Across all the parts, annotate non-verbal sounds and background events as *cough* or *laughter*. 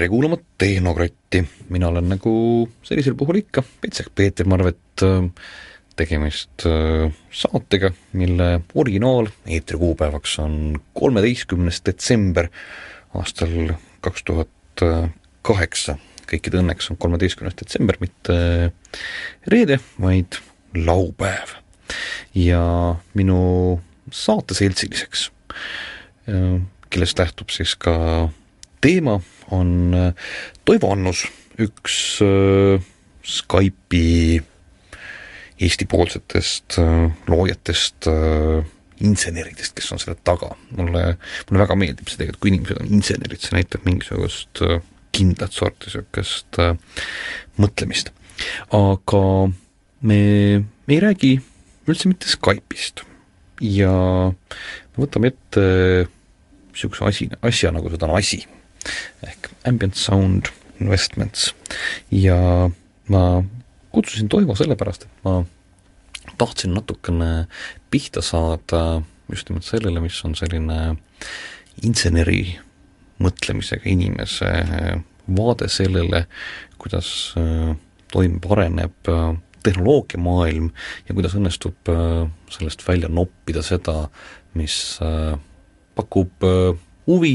tere kuulama Tehnokratti, mina olen nagu sellisel puhul ikka, Petsek Peeter Marvet, tegemist äh, saatega, mille originaal eetri kuupäevaks on kolmeteistkümnes detsember aastal kaks tuhat kaheksa. kõikide õnneks on kolmeteistkümnes detsember mitte reede, vaid laupäev. ja minu saate seltsiliseks, äh, kellest lähtub siis ka teema, on äh, Toivo Annus, üks Skype'i Eesti-poolsetest äh, loojatest, äh, inseneridest, kes on selle taga. mulle, mulle väga meeldib see tegelikult, kui inimesed on insenerid, see näitab mingisugust äh, kindlat sorti niisugust mõtlemist. aga me, me ei räägi üldse mitte Skype'ist ja me võtame ette niisuguse asi, asja, nagu seda on asi, ehk ambient sound investments. Ja ma kutsusin Toivo sellepärast, et ma tahtsin natukene pihta saada just nimelt sellele, mis on selline inseneri mõtlemisega inimese vaade sellele, kuidas äh, toimub, areneb äh, tehnoloogiamaailm ja kuidas õnnestub äh, sellest välja noppida seda, mis pakub huvi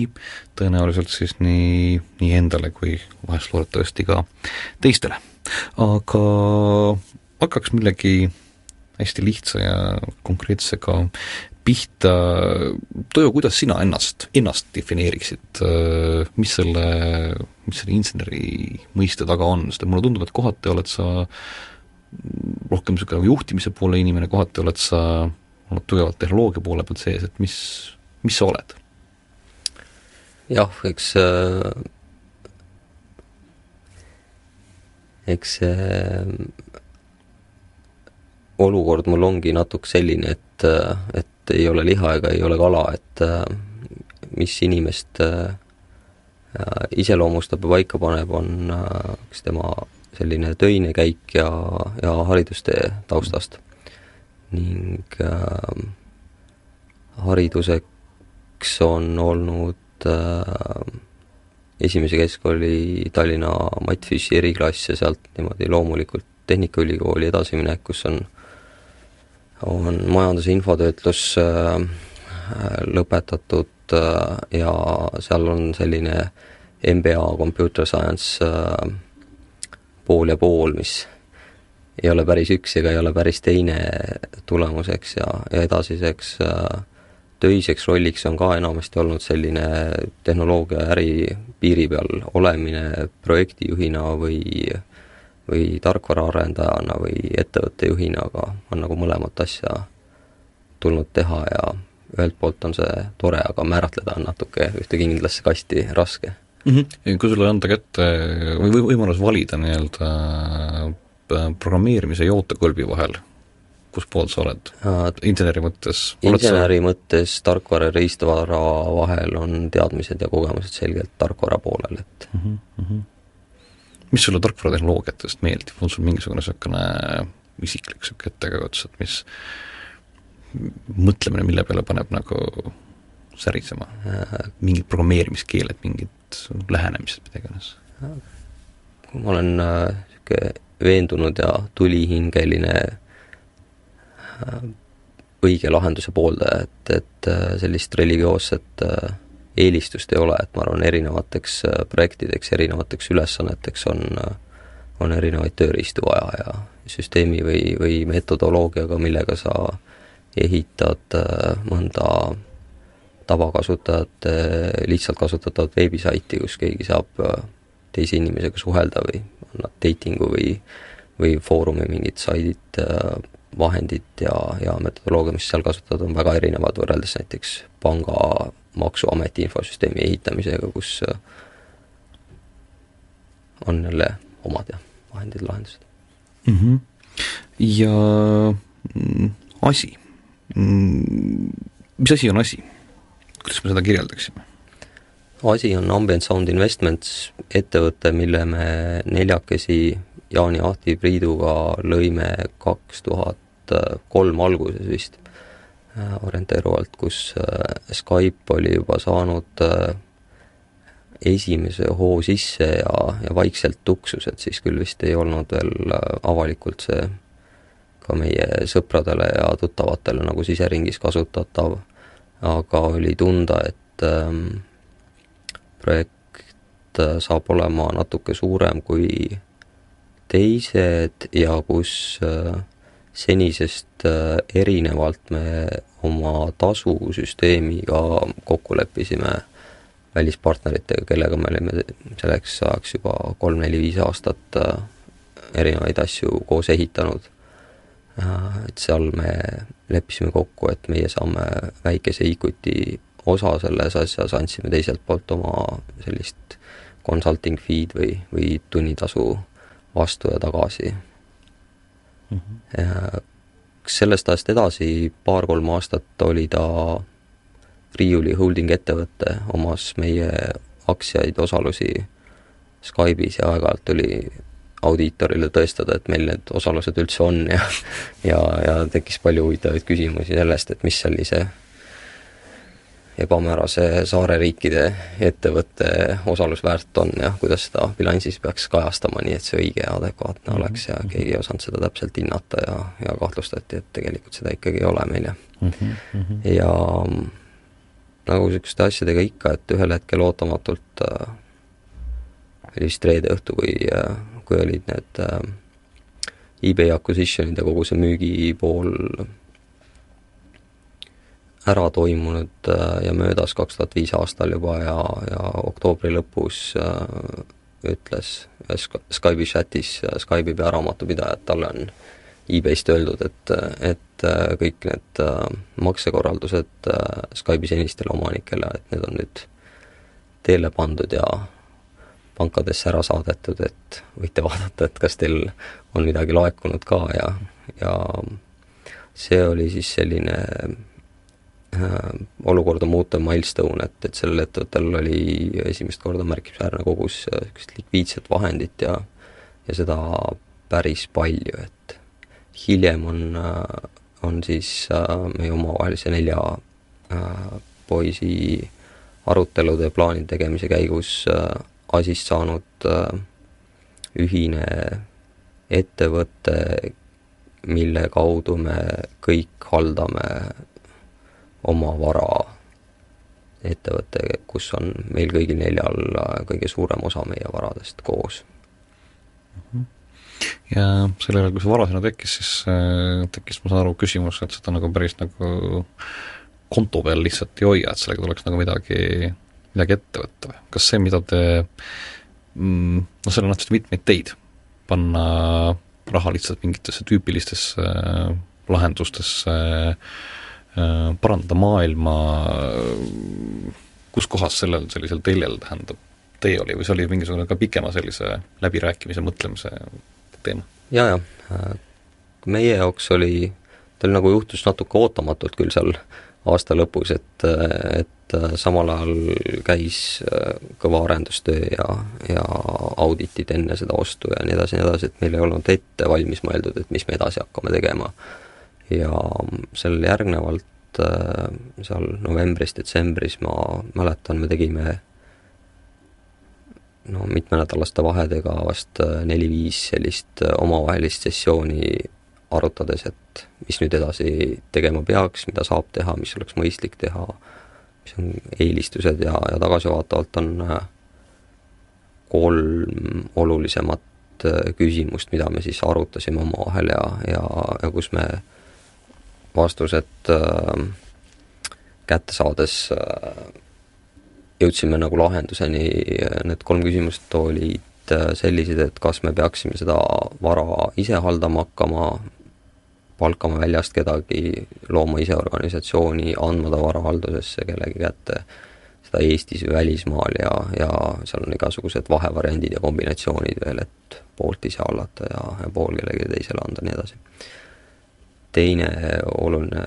tõenäoliselt siis nii, nii endale kui vahest loodetavasti ka teistele. Aga hakkaks millegi hästi lihtsa ja konkreetsega pihta, Toivo, kuidas sina ennast, ennast defineeriksid, mis selle, mis selle inseneri mõiste taga on, sest mulle tundub, et kohati oled sa rohkem niisugune juhtimise poole inimene, kohati oled sa olnud tugevalt tehnoloogia poole pealt sees, et mis, mis sa oled? Jah, eks äh, eks see äh, olukord mul ongi natuke selline, et, äh, et ei ole liha ega ei ole kala, et mis inimest iseloomustab ja paika paneb, on kas tema selline töine käik ja, ja haridustee taustast. ning äh, hariduseks on olnud esimese keskkooli Tallinna Matfissi eriklass ja sealt niimoodi loomulikult Tehnikaülikooli edasiminek, kus on, on majanduse infotöötlus äh, lõpetatud äh, ja seal on selline MBA Computer Science äh, pool ja pool, mis ei ole päris üks ega ei ole päris teine tulemuseks ja, ja edasiseks äh, töiseks rolliks on ka enamasti olnud selline tehnoloogia äri piiri peal olemine projektijuhina või või tarkvaraarendajana või ettevõtte juhina, aga on nagu mõlemat asja tulnud teha ja ühelt poolt on see tore, aga määratleda on natuke ühte kindlasse kasti raske mm. -hmm. kui sulle anda kätte või, või võimalus valida nii-öelda äh, programmeerimise ja ootekõlbi vahel, kus pool sa oled inseneri mõttes? inseneri sa... mõttes tarkvara ja riistvara vahel on teadmised ja kogemused selgelt tarkvara poolel, et mm. -hmm. mis sulle tarkvaratehnoloogiatest meeldib, on sul mingisugune niisugune isiklik niisugune ettekujutus, et mis mõtlemine, mille peale paneb nagu särisema, mingid programmeerimiskeeled, mingid lähenemised, mida iganes? ma olen niisugune äh, veendunud ja tulihingeline õige lahenduse pooldaja, et, et äh, sellist religioosset äh, eelistust ei ole, et ma arvan, erinevateks äh, projektideks, erinevateks ülesanneteks on, on erinevaid tööriistu vaja ja süsteemi või, või metodoloogiaga, millega sa ehitad mõnda tavakasutajate lihtsalt kasutatavat veebisaiti, kus keegi saab teise inimesega suhelda või on nad dating'u või, või foorumi mingid saidid vahendid ja, ja metodoloogia, mis seal kasutatud, on väga erinevad võrreldes näiteks panga maksuameti infosüsteemi ehitamisega, kus äh, on jälle omad jah, vahendid, lahendused mm. -hmm. ja asi mm,, mis asi on asi? kuidas me seda kirjeldaksime? asi on Ambient Sound Investments, ettevõte, mille me neljakesi Jaani Ahti Priiduga lõime kaks tuhat tuhat kolm alguses vist äh, orienteeruvalt, kus äh, Skype oli juba saanud äh, esimese hoo sisse ja, ja vaikselt tuksus, et siis küll vist ei olnud veel avalikult see ka meie sõpradele ja tuttavatele nagu siseringis kasutatav, aga oli tunda, et ähm, projekt äh, saab olema natuke suurem kui teised ja kus äh, senisest äh, erinevalt me oma tasusüsteemiga kokku leppisime välispartneritega, kellega me olime selleks ajaks juba kolm-neli-viis aastat äh, erinevaid asju koos ehitanud. et seal me leppisime kokku, et meie saame väikese equity osa selles asjas, andsime teiselt poolt oma sellist consulting fee'd või, või tunnitasu vastu ja tagasi mm. -hmm. sellest ajast edasi paar-kolm aastat oli ta riiuli holding ettevõte, omas meie aktsiaid, osalusi Skype'is ja aeg-ajalt tuli audiitorile tõestada, et meil need osalused üldse on ja ja, ja tekkis palju huvitavaid küsimusi sellest, et mis oli see ebamäärase saareriikide ettevõtte osalusväärt on ja kuidas seda bilansis peaks kajastama, nii et see õige ja adekvaatne mm -hmm. oleks ja keegi ei osanud seda täpselt hinnata ja, ja kahtlustati, et tegelikult seda ikkagi ei ole meil ja mm -hmm. ja nagu niisuguste asjadega ikka, et ühel hetkel ootamatult äh, oli vist reede õhtu, kui äh,, kui olid need äh, eBay acquisition'id ja kogu see müügipool ära toimunud äh, ja möödas kaks tuhat viis aastal juba ja, ja oktoobri lõpus äh, ütles Skype'i chatis Skype'i pearaamatupidaja, et talle on e-Bayst öeldud, et, et äh, kõik need maksekorraldused Skype'i senistele omanikele, et need on nüüd teele pandud ja pankadesse ära saadetud, et võite vaadata, et kas teil on midagi laekunud ka ja, ja see oli siis selline Äh, olukorda muuta milstone, et, et sellel ettevõttel oli esimest korda märkimisväärne kogus niisugust likviidset vahendit ja ja seda päris palju, et hiljem on, äh, on siis äh, meie omavahelise nelja poisi arutelude ja plaanide tegemise käigus asist saanud ühine ettevõte, mille kaudu me kõik haldame oma vara ettevõte, kus on meil kõigil neljal kõige suurem osa meie varadest koos. ja sel ajal, kui see vara sinna tekkis, siis äh, tekkis, ma saan aru, küsimus, et seda nagu päris nagu konto peal lihtsalt ei hoia, et sellega tuleks nagu midagi, midagi ette võtta või? kas see, mida te mm, noh, seal on nähtavasti mitmeid teid, panna raha lihtsalt mingitesse tüüpilistesse äh, lahendustesse Äh, parandada maailma, kus kohas sellel sellisel teljel tähendab tee oli või see oli mingisugune ka pikema sellise läbirääkimise, mõtlemise teema ja,? jaa, jaa, meie jaoks oli, tal nagu juhtus natuke ootamatult küll seal aasta lõpus, et, et samal ajal käis äh, kõva arendustöö ja, ja auditid enne seda ostu ja nii edasi nii edasi, et meil ei olnud ette valmis mõeldud, et mis me edasi hakkame tegema ja sellele järgnevalt äh, seal novembris-detsembris ma mäletan, me tegime no mitmenädalaste vahedega vast äh, neli-viis sellist äh, omavahelist sessiooni arutades, et mis nüüd edasi tegema peaks, mida saab teha, mis oleks mõistlik teha, mis on eelistused ja, ja tagasivaatavalt on kolm olulisemat küsimust, mida me siis arutasime omavahel ja, ja, ja kus me vastused äh, kätte saades äh, jõudsime nagu lahenduseni, need kolm küsimust olid äh, sellised, et kas me peaksime seda vara ise haldama hakkama, palkama väljast kedagi, looma ise organisatsiooni, andma ta varahaldusesse kellegi kätte, seda Eestis või välismaal ja, ja seal on igasugused vahevariandid ja kombinatsioonid veel, et poolt ise hallata ja, ja pool kellelegi teisele anda, nii edasi teine oluline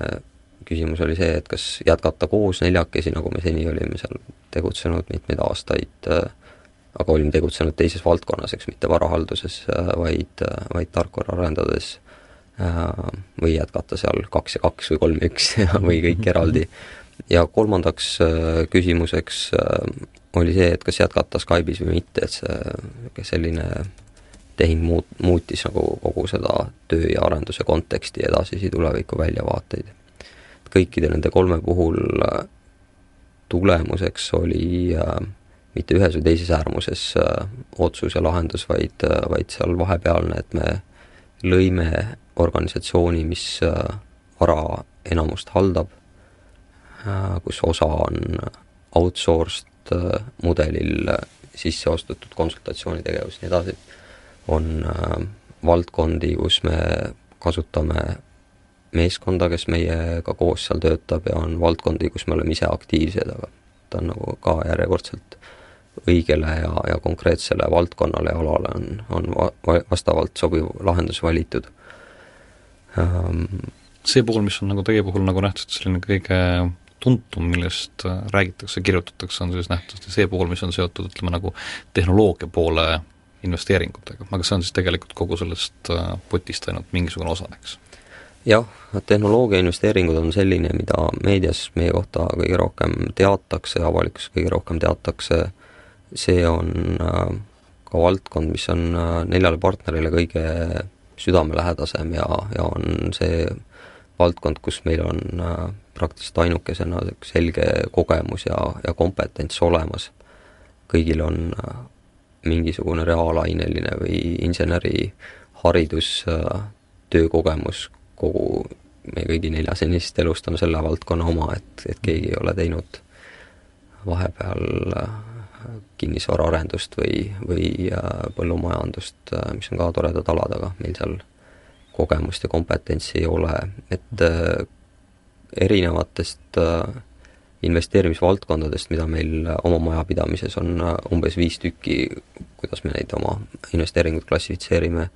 küsimus oli see, et kas jätkata koos neljakesi, nagu me seni olime seal tegutsenud mitmeid aastaid, aga olime tegutsenud teises valdkonnas, eks mitte varahalduses, vaid, vaid tarkvara arendades, või jätkata seal kaks ja kaks või kolm ja üks *laughs* või kõik *laughs* eraldi. ja kolmandaks küsimuseks oli see, et kas jätkata Skype'is või mitte, et see selline tehing muut-, muutis nagu kogu seda töö ja arenduse konteksti edasisi tuleviku väljavaateid. kõikide nende kolme puhul äh, tulemuseks oli äh, mitte ühes või teises äärmuses äh, otsus ja lahendus, vaid, äh, vaid seal vahepealne, et me lõime organisatsiooni, mis äh, vara enamust haldab, äh, kus osa on outsourced äh, mudelil äh, sisse ostetud konsultatsioonitegevus ja nii edasi on äh, valdkondi, kus me kasutame meeskonda, kes meiega koos seal töötab ja on valdkondi, kus me oleme ise aktiivsed, aga ta on nagu ka järjekordselt õigele ja, ja konkreetsele valdkonnale ja alale on, on va-, vastavalt sobiv lahendus valitud um,. see pool, mis on nagu teie puhul nagu nähtud selline kõige tuntum, millest räägitakse, kirjutatakse, on siis nähtavasti see pool, mis on seotud ütleme nagu tehnoloogia poole investeeringutega, aga see on siis tegelikult kogu sellest äh, potist ainult mingisugune osa, eks? jah, tehnoloogia investeeringud on selline, mida meedias meie kohta kõige rohkem teatakse, avalikkuses kõige rohkem teatakse, see on äh, ka valdkond, mis on äh, neljale partnerile kõige südamelähedasem ja, ja on see valdkond, kus meil on praktiliselt ainukesena selge kogemus ja, ja kompetents olemas. kõigil on mingisugune reaalaineline või inseneriharidus, töökogemus kogu meie kõigi nelja senisest elust on selle valdkonna oma, et, et keegi ei ole teinud vahepeal äh, kinnisvaraarendust või, või äh, põllumajandust, äh, mis on ka toredad alad, aga meil seal kogemust ja kompetentsi ei ole, et erinevatest äh, investeerimisvaldkondadest, mida meil oma majapidamises on äh, umbes viis tükki, kuidas me neid oma investeeringuid klassifitseerime,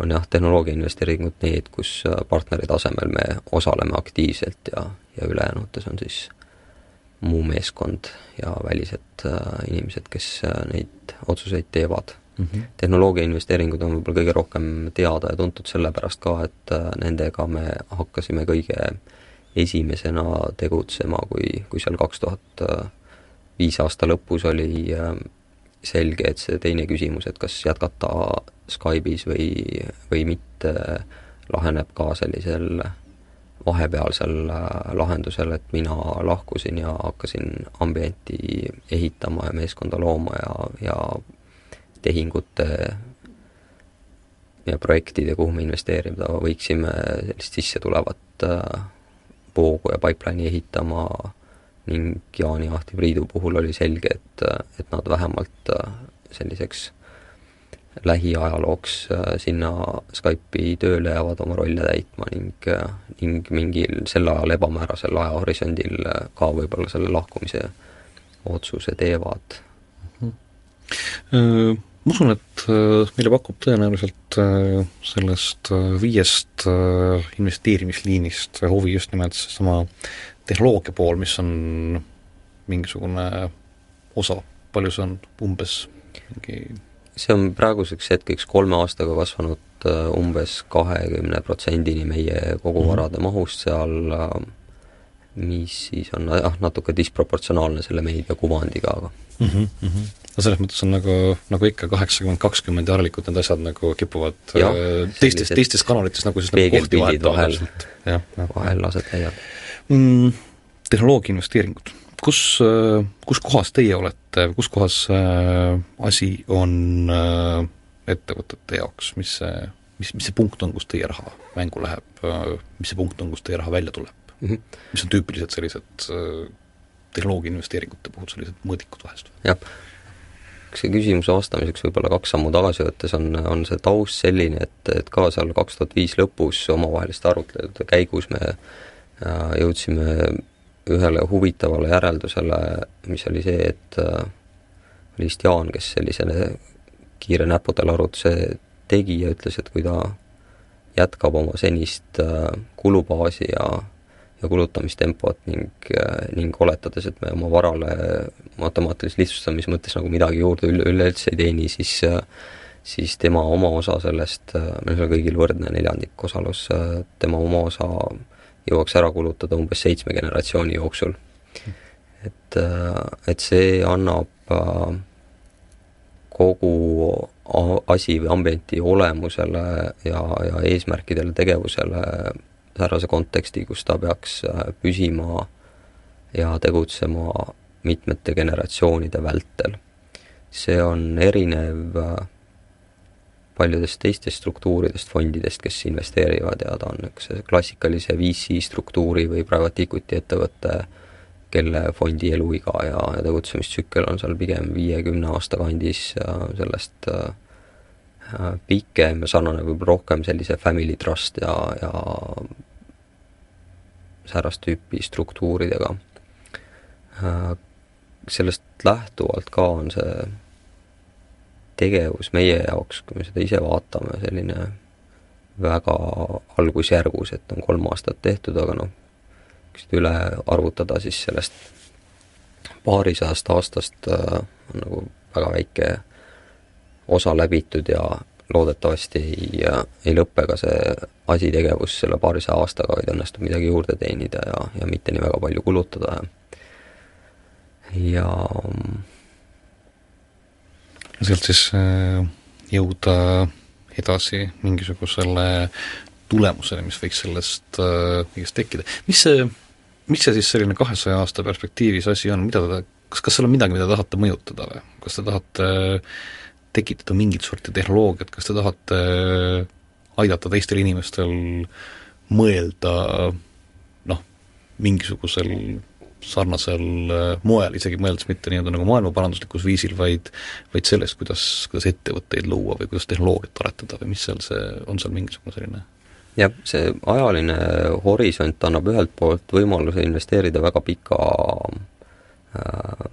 on jah, tehnoloogia investeeringud need, kus äh, partneri tasemel me osaleme aktiivselt ja, ja ülejäänutes on siis muu meeskond ja välised äh, inimesed, kes neid otsuseid teevad mm. -hmm. tehnoloogia investeeringud on võib-olla kõige rohkem teada ja tuntud sellepärast ka, et nendega me hakkasime kõige äh, esimesena tegutsema, kui, kui seal kaks tuhat viis aasta lõpus oli selge, et see teine küsimus, et kas jätkata Skype'is või, või mitte, laheneb ka sellisel vahepealsel äh, lahendusel, et mina lahkusin ja hakkasin ambienti ehitama ja meeskonda looma ja, ja tehingute ja projektide, kuhu me investeerida võiksime, sellist sissetulevat äh, voogu ja pipeline'i ehitama ning Jaani Ahti Priidu puhul oli selge, et, et nad vähemalt äh, selliseks lähiajalooks äh, sinna Skype'i tööle jäävad oma rolle täitma ning, äh, ning mingil sel ajal ebamäärasel ajahorisondil ka võib-olla selle lahkumise otsuse teevad mm. -hmm ma usun, et äh, meile pakub tõenäoliselt äh, sellest äh, viiest investeerimisliinist huvi just nimelt seesama tehnoloogia pool, mis on mingisugune osa, palju see on umbes mingi see on praeguseks hetkeks kolme aastaga kasvanud umbes kahekümne protsendini meie koguvarade mm -hmm. mahust seal, mis siis on jah, natuke disproportsionaalne selle meedia kuvandiga, aga mm. -hmm, mm -hmm no selles mõttes on nagu, nagu ikka kaheksakümmend, kakskümmend ja harilikult need asjad nagu kipuvad ja, äh, teistes, teistes kanalites nagu siis nagu kohti vahetama vahel, vahel aset leiavad mm,. tehnoloogia investeeringud, kus, äh, kus kohas teie olete, kus kohas äh, asi on äh, ettevõtete jaoks, mis see, mis, mis see punkt on, kus teie raha mängu läheb äh,, mis see punkt on, kus teie raha välja tuleb mm? -hmm. mis on tüüpilised sellised äh, tehnoloogia investeeringute puhul sellised mõõdikud vahest? jah see küsimuse vastamiseks võib-olla kaks sammu tagasi võttes on, on see taust selline, et, et ka seal kaks tuhat viis lõpus omavaheliste arutelude käigus me äh, jõudsime ühele huvitavale järeldusele, mis oli see, et äh, oli vist Jaan, kes sellise kiire näpudel arvutuse tegi ja ütles, et kui ta jätkab oma senist kulubaasi ja kulutamistempot ning, ning oletades, et me oma varale matemaatilise lihtsustamise mõttes nagu midagi juurde üle, üleüldse ei teeni, siis siis tema oma osa sellest, meil on kõigil võrdne neljandik osalus, tema oma osa jõuaks ära kulutada umbes seitsme generatsiooni jooksul. et, et see annab äh, kogu asi või ambienti olemusele ja, ja eesmärkidele, tegevusele säärase konteksti, kus ta peaks äh, püsima ja tegutsema mitmete generatsioonide vältel. see on erinev äh, paljudest teistest struktuuridest, fondidest, kes investeerivad ja ta on niisuguse klassikalise VC struktuuri või private equity ettevõtte kelle fondi eluiga ja, tegutsemistsükkel on seal pigem viie-kümne aasta kandis sellest äh, äh, pikem ja sarnaneb võib-olla rohkem sellise family trust ja, ja säärast tüüpi struktuuridega äh,. sellest lähtuvalt ka on see tegevus meie jaoks, kui me seda ise vaatame, selline väga algusjärgus, et on kolm aastat tehtud, aga noh, hakkasid üle arvutada, siis sellest paarisajast aastast äh, on nagu väga väike osa läbitud ja loodetavasti ei, ei lõppe ka see asitegevus selle paarisaja aastaga, vaid õnnestub midagi juurde teenida ja, ja mitte nii väga palju kulutada ja ja sealt siis äh, jõuda edasi mingisugusele tulemusele, mis võiks sellest äh, kõigest tekkida. mis see mis see siis selline kahesaja aasta perspektiivis asi on, mida te, kas, kas seal on midagi, mida tahate mõjutada või? kas te tahate tekitada mingit sorti tehnoloogiat, kas te tahate aidata teistel inimestel mõelda noh, mingisugusel sarnasel moel, isegi mõeldes mitte nii-öelda nagu maailmaparanduslikus viisil, vaid vaid selles, kuidas, kuidas ettevõtteid luua või kuidas tehnoloogiat arendada või mis seal see, on seal mingisugune selline? Jah, see ajaline horisont annab ühelt poolt võimaluse investeerida väga pika äh,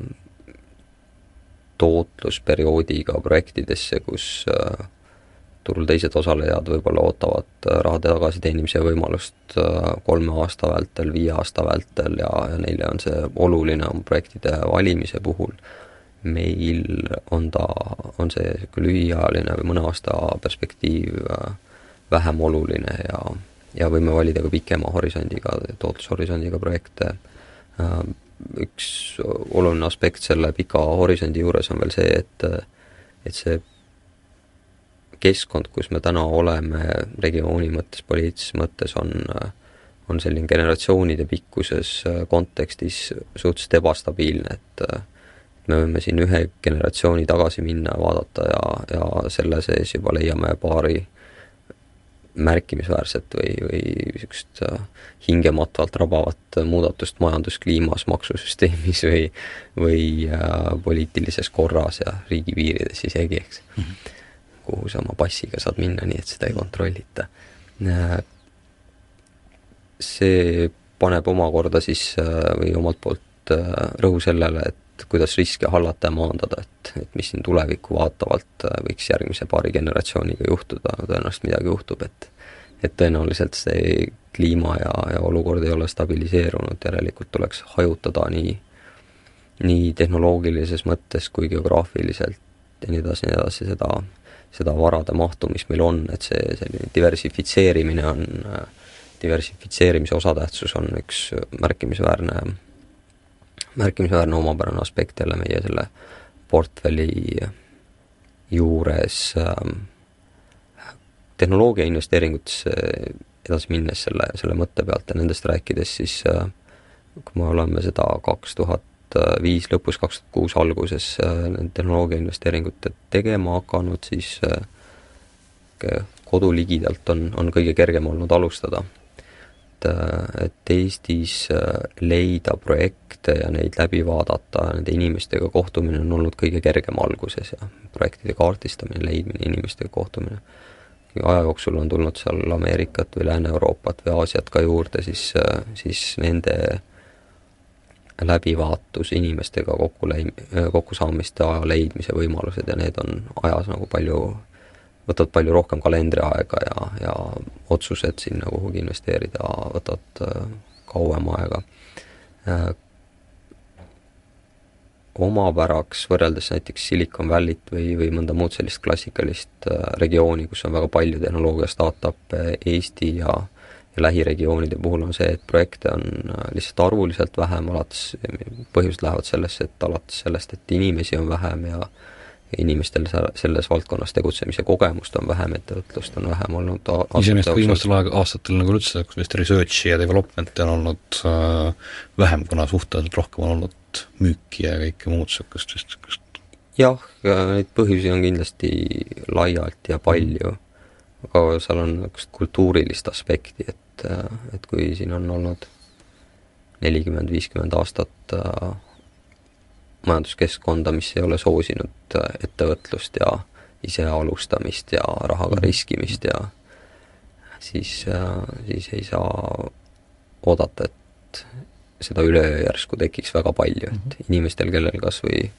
tootlusperioodiga projektidesse, kus äh, turul teised osalejad võib-olla ootavad äh, raha tagasiteenimise võimalust äh, kolme aasta vältel, viie aasta vältel ja, ja neile on see oluline oma projektide valimise puhul. meil on ta, on see niisugune lühiajaline või mõne aasta perspektiiv äh, vähem oluline ja, ja võime valida ka pikema horisondiga, tootlushorisondiga projekte. Üks oluline aspekt selle pika horisondi juures on veel see, et, et see keskkond, kus me täna oleme regiooni mõttes, poliitilises mõttes, on, on selline generatsioonide pikkuses kontekstis suhteliselt ebastabiilne, et me võime siin ühe generatsiooni tagasi minna ja vaadata ja, ja selle sees juba leiame paari äh, märkimisväärset või, või niisugust äh, hingematvalt rabavat muudatust majanduskliimas, maksusüsteemis *laughs* või või äh, poliitilises korras ja riigipiirides isegi, eks mm. -hmm. kuhu sa oma passiga saad minna, nii et seda ei kontrollita äh,. see paneb omakorda siis või omalt poolt rõhu sellele, et et kuidas riske hallata ja maandada, et, et mis siin tulevikku vaatavalt äh, võiks järgmise paari generatsiooniga juhtuda, tõenäoliselt midagi juhtub, et et tõenäoliselt see kliima ja, ja olukord ei ole stabiliseerunud, järelikult tuleks hajutada nii, nii tehnoloogilises mõttes kui geograafiliselt ja nii edasi, nii edasi, seda, seda varade mahtu, mis meil on, et see selline diversifitseerimine on, diversifitseerimise osatähtsus on üks märkimisväärne märkimisväärne omapärane aspekt jälle meie selle portfelli juures ähm, tehnoloogia investeeringutesse edasi minnes selle, selle mõtte pealt ja nendest rääkides, siis äh, kui me oleme seda kaks tuhat viis lõpus, kaks tuhat kuus alguses äh, tehnoloogia investeeringute tegema hakanud, siis äh, kodu ligidalt on, on kõige kergem olnud alustada et, et Eestis äh, leida projekte ja neid läbi vaadata, nende inimestega kohtumine on olnud kõige kergem alguses ja projektide kaardistamine, leidmine, inimestega kohtumine. kui aja jooksul on tulnud seal Ameerikat või Lääne-Euroopat või Aasiat ka juurde, siis, äh, siis nende läbivaatus, inimestega kokku leim-, kokkusaamiste aja leidmise võimalused ja need on ajas nagu palju võtavad palju rohkem kalendriaega ja, ja otsused sinna kuhugi investeerida võtavad äh, kauem aega. Äh, omapäraks võrreldes näiteks Silicon Valley't või, või mõnda muud sellist klassikalist äh, regiooni, kus on väga palju tehnoloogia startup'e, Eesti ja ja lähiregioonide puhul on see, et projekte on lihtsalt arvuliselt vähem, alates, põhjused lähevad sellesse, et alates sellest, et inimesi on vähem ja inimestel selles valdkonnas tegutsemise kogemust on vähem, ettevõtlust on vähem olnud iseenesest viimastel aeg-, aastatel nagu üldse sellist research'i ja development'i on olnud äh, vähem, kuna suhteliselt rohkem on olnud müüki ja kõike muud niisugust, niisugust jah, neid põhjusi on kindlasti laialt ja palju, aga seal on niisugust kultuurilist aspekti, et, et kui siin on olnud nelikümmend, viiskümmend aastat äh, majanduskeskkonda, mis ei ole soosinud äh, ettevõtlust ja ise alustamist ja rahaga mhm. riskimist ja siis, äh, siis ei saa oodata, et seda üleöö järsku tekiks väga palju, et mhm. inimestel, kellel kas või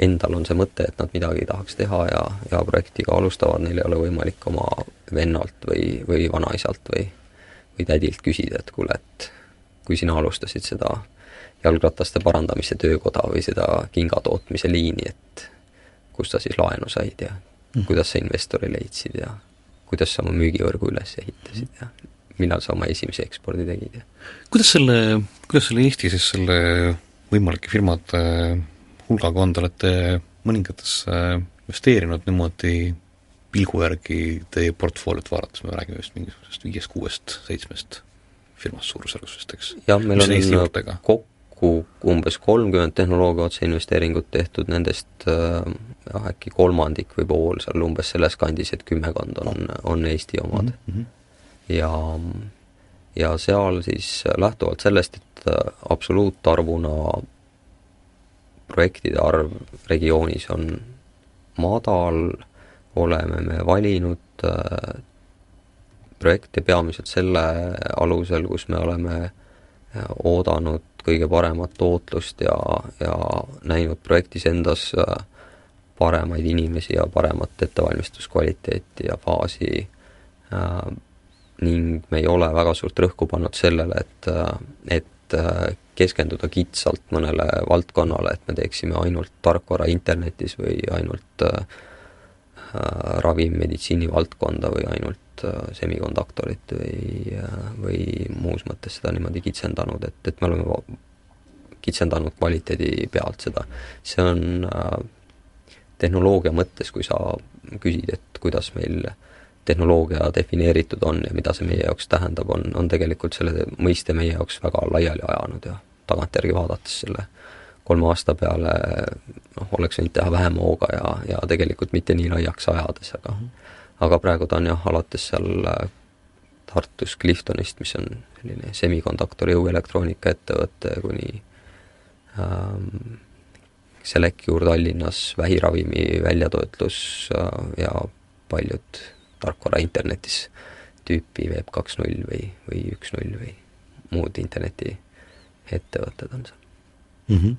endal on see mõte, et nad midagi tahaks teha ja, ja projektiga alustavad, neil ei ole võimalik oma vennalt või, või vanaisalt või, või tädilt küsida, et kuule, et kui sina alustasid seda jalgrataste parandamise töökoda või seda kingatootmise liini, et kust sa siis laenu said ja mm. kuidas sa investori leidsid ja kuidas sa oma müügivõrgu üles ehitasid ja millal sa oma esimese ekspordi tegid ja kuidas selle, kuidas selle Eesti siis selle võimalike firmade hulgaga on, te olete mõningatesse investeerinud niimoodi pilgu järgi teie portfooliot vaadates, me räägime vist mingisugusest viiest, kuuest, seitsmest firmast suurusjärgus vist, eks? jah, meil on kokku kokku umbes kolmkümmend tehnoloogia otseinvesteeringut tehtud, nendest äh, jah, äkki kolmandik või pool seal umbes selles kandis, et kümmekond on, on Eesti omad mm. -hmm. ja, ja seal siis lähtuvalt sellest, et äh, absoluutarvuna projektide arv regioonis on madal, oleme me valinud äh, projekte peamiselt selle alusel, kus me oleme oodanud kõige paremat tootlust ja, ja näinud projektis endas äh, paremaid inimesi ja paremat ettevalmistuskvaliteeti ja faasi äh, ning me ei ole väga suurt rõhku pannud sellele, et, äh, et äh, keskenduda kitsalt mõnele valdkonnale, et me teeksime ainult tarkvara internetis või ainult äh, ravimeditsiini valdkonda või ainult semikonduktorit või, või muus mõttes seda niimoodi kitsendanud, et, et me oleme kitsendanud kvaliteedi pealt seda. see on äh, tehnoloogia mõttes, kui sa küsid, et kuidas meil tehnoloogia defineeritud on ja mida see meie jaoks tähendab, on, on tegelikult selle mõiste meie jaoks väga laiali ajanud ja tagantjärgi vaadates selle kolme aasta peale noh, oleks võinud teha vähem hooga ja, ja tegelikult mitte nii laiaks ajades, aga mm -hmm aga praegu ta on jah, alates seal äh, Tartus Cliftonist, mis on selline semikonduktori jõuelektroonika ettevõte, kuni ähm, Selecure Tallinnas vähiravimi väljatoetlus äh, ja paljud tarkvara internetis tüüpi Web kaks null või, või üks null või muud internetiettevõtted on seal mm. -hmm.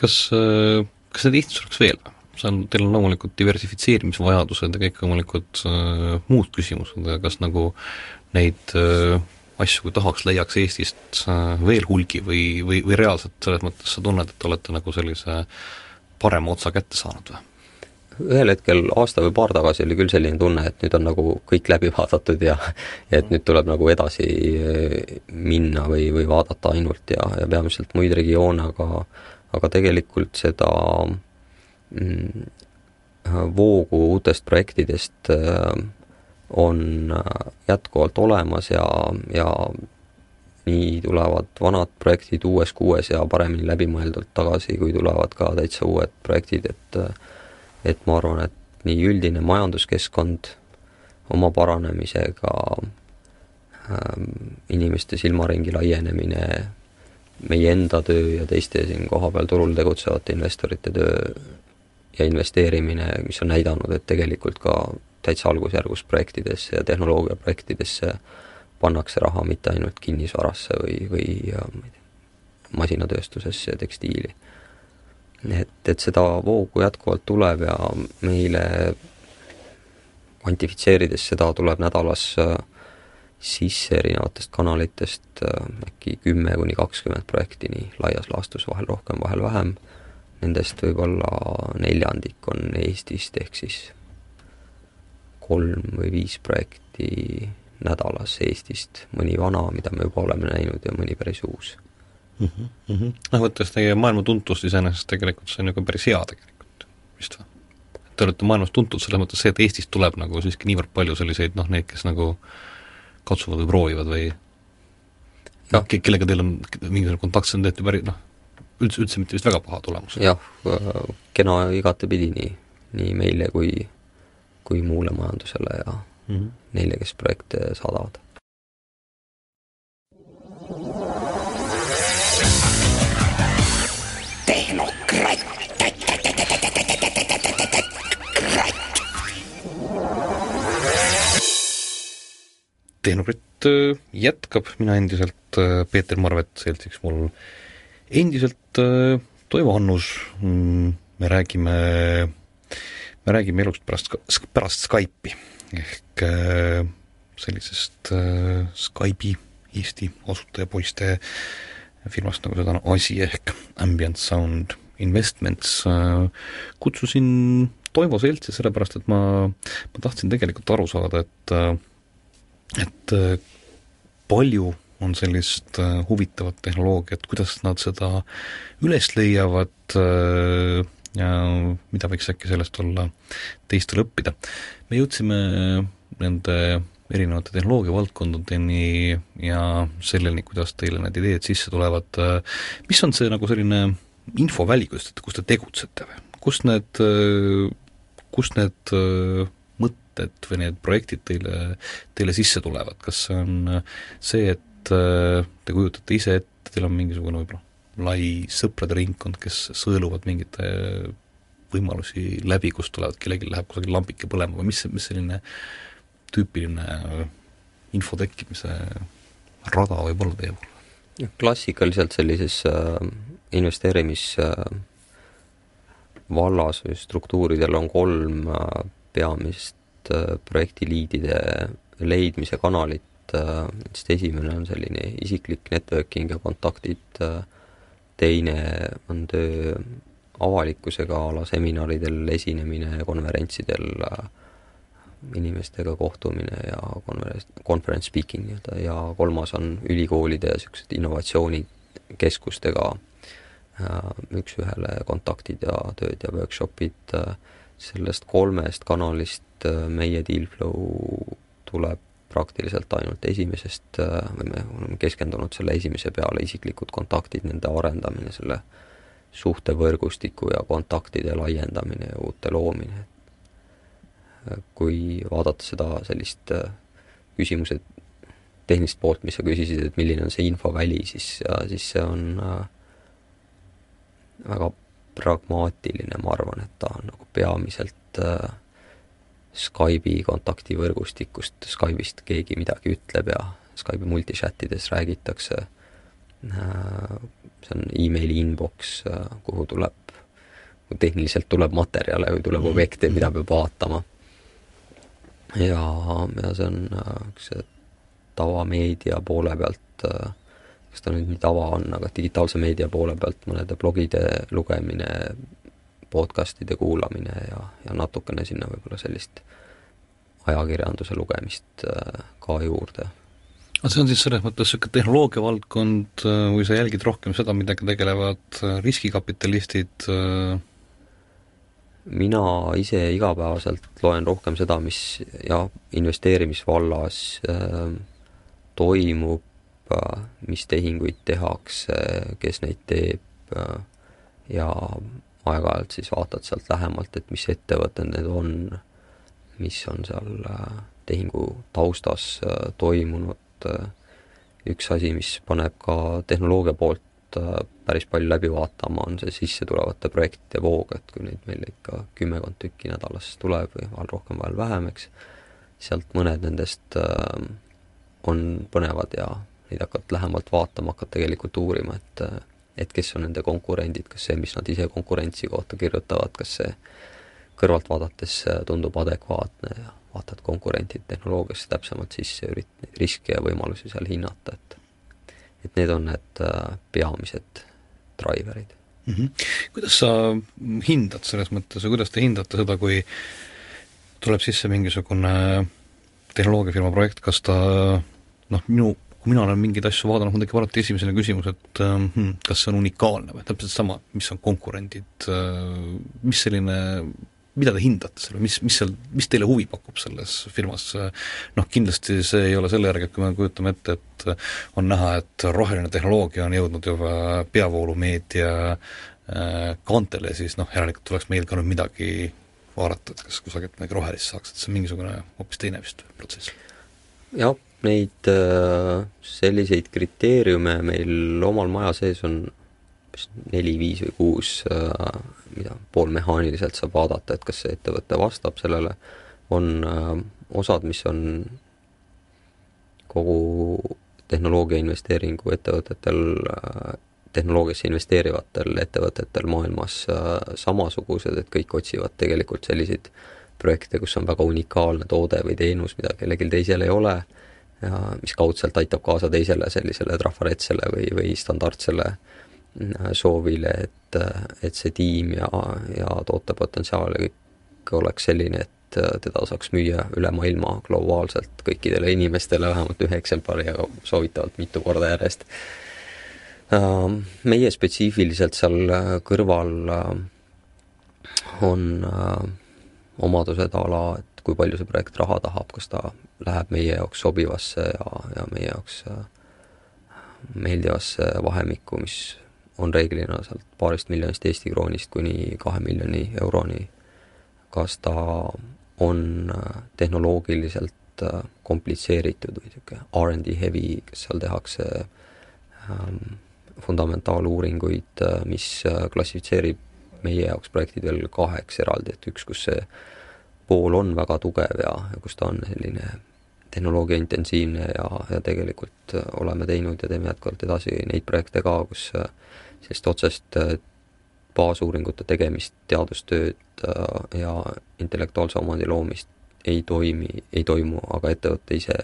kas, äh, kas neid Eestis oleks veel või? See on, teil on loomulikult diversifitseerimisvajadused ja kõik loomulikult äh, muud küsimused, aga kas nagu neid äh, asju, kui tahaks, leiaks Eestist äh, veel hulgi või, või, või reaalselt selles mõttes sa tunned, et olete nagu sellise parema otsa kätte saanud või? ühel hetkel aasta või paar tagasi oli küll selline tunne, et nüüd on nagu kõik läbi vaadatud ja ja *laughs* et nüüd tuleb nagu edasi äh, minna või, või vaadata ainult ja, ja peamiselt muid regioone, aga aga tegelikult seda äh, voogu uutest projektidest äh, on äh, jätkuvalt olemas ja, ja nii tulevad vanad projektid uues kuues ja paremini läbimõeldult tagasi, kui tulevad ka täitsa uued projektid, et et ma arvan, et nii üldine majanduskeskkond oma paranemisega ähm,, inimeste silmaringi laienemine, meie enda töö ja teiste siin kohapeal turul tegutsevate investorite töö ja investeerimine, mis on näidanud, et tegelikult ka täitsa algusjärgus projektidesse ja tehnoloogiaprojektidesse pannakse raha mitte ainult kinnisvarasse või, või ma ei tea, masinatööstusesse ja tekstiili. et, et seda voogu jätkuvalt tuleb ja meile kvantifitseerides seda tuleb nädalas äh, sisse erinevatest kanalitest äh, äkki kümme kuni kakskümmend projekti nii laias laastus, vahel rohkem, vahel vähem nendest võib-olla neljandik on Eestist, ehk siis kolm või viis projekti nädalas Eestist, mõni vana, mida me juba oleme näinud, ja mõni päris uus mm. -hmm. noh, võttes teie maailma tuntust iseenesest tegelikult see on ju ka päris hea tegelikult, vist või? Te olete maailmas tuntud selles mõttes see, et Eestist tuleb nagu siiski niivõrd palju selliseid noh, neid, kes nagu katsuvad või proovivad või noh, kellega teil on mingisugune kontakt, see on tehtud päris noh, üldse, üldse mitte vist väga paha tulemus. jah, kena igatepidi nii, nii meile kui, kui muule majandusele ja mm -hmm. neile, kes projekte saadavad. tehnokratt. tehnokratt äh, jätkab, mina endiselt, äh, Peeter Marvet seltsiks mul endiselt äh, Toivo Annus, mm, me räägime, me räägime elust pärast, pärast Skype'i. Ehk sellisest Skype'i Eesti asutajapoiste firmast, nagu seda on asi, ehk Ambient Sound Investments, kutsusin Toivo Seltsi sellepärast, et ma, ma tahtsin tegelikult aru saada, et et äh, palju on sellist äh, huvitavat tehnoloogiat, kuidas nad seda üles leiavad äh, ja mida võiks äkki sellest olla teistel õppida. me jõudsime nende erinevate tehnoloogiavaldkondadeni ja selleni, kuidas teile need ideed sisse tulevad, mis on see nagu selline infoväli, kus te, kus te tegutsete või? kust need, kust need mõtted või need projektid teile, teile sisse tulevad, kas see on see, et äh, te kujutate ise ette, teil on mingisugune võib-olla lai sõprade ringkond, kes sõeluvad mingite võimalusi läbi, kust tulevad, kellelgi läheb kusagil lambike põlema või mis, mis selline tüüpiline info tekkimise rada võib olla teie puhul? klassikaliselt sellises äh, investeerimis äh, vallas või struktuuridel on kolm äh, peamist Äh, projektiliidide leidmise kanalit, sest äh, esimene on selline isiklik networking ja kontaktid, äh, teine on töö avalikkusega a la seminaridel esinemine, konverentsidel, inimestega kohtumine ja konverents, conference speaking nii-öelda. Ja kolmas on ülikoolide ja niisugused innovatsioonikeskustega üks-ühele kontaktid ja tööd ja workshopid, sellest kolmest kanalist äh, meie Dealflow tuleb praktiliselt ainult esimesest äh, või me oleme keskendunud selle esimese peale, isiklikud kontaktid, nende arendamine, selle suhtevõrgustiku ja kontaktide laiendamine ja uute loomine. Äh, kui vaadata seda sellist küsimuse tehnilist poolt, mis sa küsisid, et milline on see infoväli, siis, siis see on väga pragmaatiline, ma arvan, et ta on nagu peamiselt äh, Skype'i kontaktivõrgustikust, Skype'ist keegi midagi ütleb ja Skype'i multichatides räägitakse, äh, see on emaili inbox, äh, kuhu tuleb, tehniliselt tuleb materjale või tuleb objekte, mida peab vaatama. ja, ja see on äh, see tavameedia poole pealt, kas ta nüüd nii tava on, aga digitaalse meedia poole pealt mõnede blogide lugemine, podcast'ide kuulamine ja, ja natukene sinna võib-olla sellist ajakirjanduse lugemist äh, ka juurde. aga see on siis selles mõttes niisugune tehnoloogia valdkond äh, või sa jälgid rohkem seda, millega tegelevad äh, riskikapitalistid? mina ise igapäevaselt loen rohkem seda, mis jah, investeerimisvallas äh, toimub äh,, mis tehinguid tehakse, kes neid teeb äh, ja aeg-ajalt siis vaatad sealt lähemalt, et mis ettevõtted need on, mis on seal äh, tehingu taustas äh, toimunud, äh, üks asi, mis paneb ka tehnoloogia poolt päris palju läbi vaatama, on see sissetulevate projektide voog, et kui neid meil ikka kümmekond tükki nädalas tuleb või vahel rohkem, vahel vähem, eks, sealt mõned nendest on põnevad ja neid hakkad lähemalt vaatama, hakkad tegelikult uurima, et et kes on nende konkurendid, kas see, mis nad ise konkurentsi kohta kirjutavad, kas see kõrvalt vaadates tundub adekvaatne ja vaatad konkurentide tehnoloogiasse täpsemalt sisse, üritad neid riske ja võimalusi seal hinnata, et et need on need äh, peamised driverid mm. -hmm. kuidas sa hindad selles mõttes või kuidas te hindate seda, kui tuleb sisse mingisugune tehnoloogiafirma projekt, kas ta noh, minu, kui mina olen mingeid asju vaadanud, mul tekib alati esimesena küsimus, et hmm, kas see on unikaalne või täpselt sama, mis on konkurendid, mis selline mida te hindate selle, mis, mis seal, mis teile huvi pakub selles firmas, noh kindlasti see ei ole selle järgi, et kui me kujutame ette, et on näha, et roheline tehnoloogia on jõudnud juba peavoolumeedia äh, kaantele, siis noh, järelikult tuleks meil ka nüüd midagi vaadata, et kas kusagilt midagi rohelist saaks, et see on mingisugune hoopis teine vist protsess? jah, neid äh, selliseid kriteeriume meil omal maja sees on vist neli, viis või kuus äh, mida poolmehaaniliselt saab vaadata, et kas see ettevõte vastab sellele, on äh, osad, mis on kogu tehnoloogia investeeringu ettevõtetel tehnoloogiasse investeerivatel ettevõtetel maailmas samasugused, et kõik otsivad tegelikult selliseid projekte, kus on väga unikaalne toode või teenus, mida kellelgi teisel ei ole ja mis kaudselt aitab kaasa teisele sellisele trafaretsele või, või standardsele äh, soovile, et, et see tiim ja, ja tootepotentsiaal ja kõik oleks selline, et teda saaks müüa üle maailma globaalselt kõikidele inimestele vähemalt ühe eksemplari ja soovitavalt mitu korda järjest. Meie spetsiifiliselt seal kõrval on omadused a la, et kui palju see projekt raha tahab, kas ta läheb meie jaoks sobivasse ja, ja meie jaoks meeldivasse vahemikku, mis on reeglina sealt paarist miljonist Eesti kroonist kuni kahe miljoni euroni. kas ta on äh, tehnoloogiliselt äh, komplitseeritud või niisugune R&D heavy, kas seal tehakse ähm, fundamentaaluuringuid, äh, mis klassifitseerib meie jaoks projektid veel kaheks eraldi, et üks, kus see pool on väga tugev ja, ja kus ta on selline tehnoloogia intensiivne ja, ja tegelikult oleme teinud ja teeme jätkuvalt edasi neid projekte ka, kus sellist otsest äh, baasuuringute tegemist, teadustööd äh, ja intellektuaalse omandi loomist ei toimi, ei toimu, aga ettevõte ise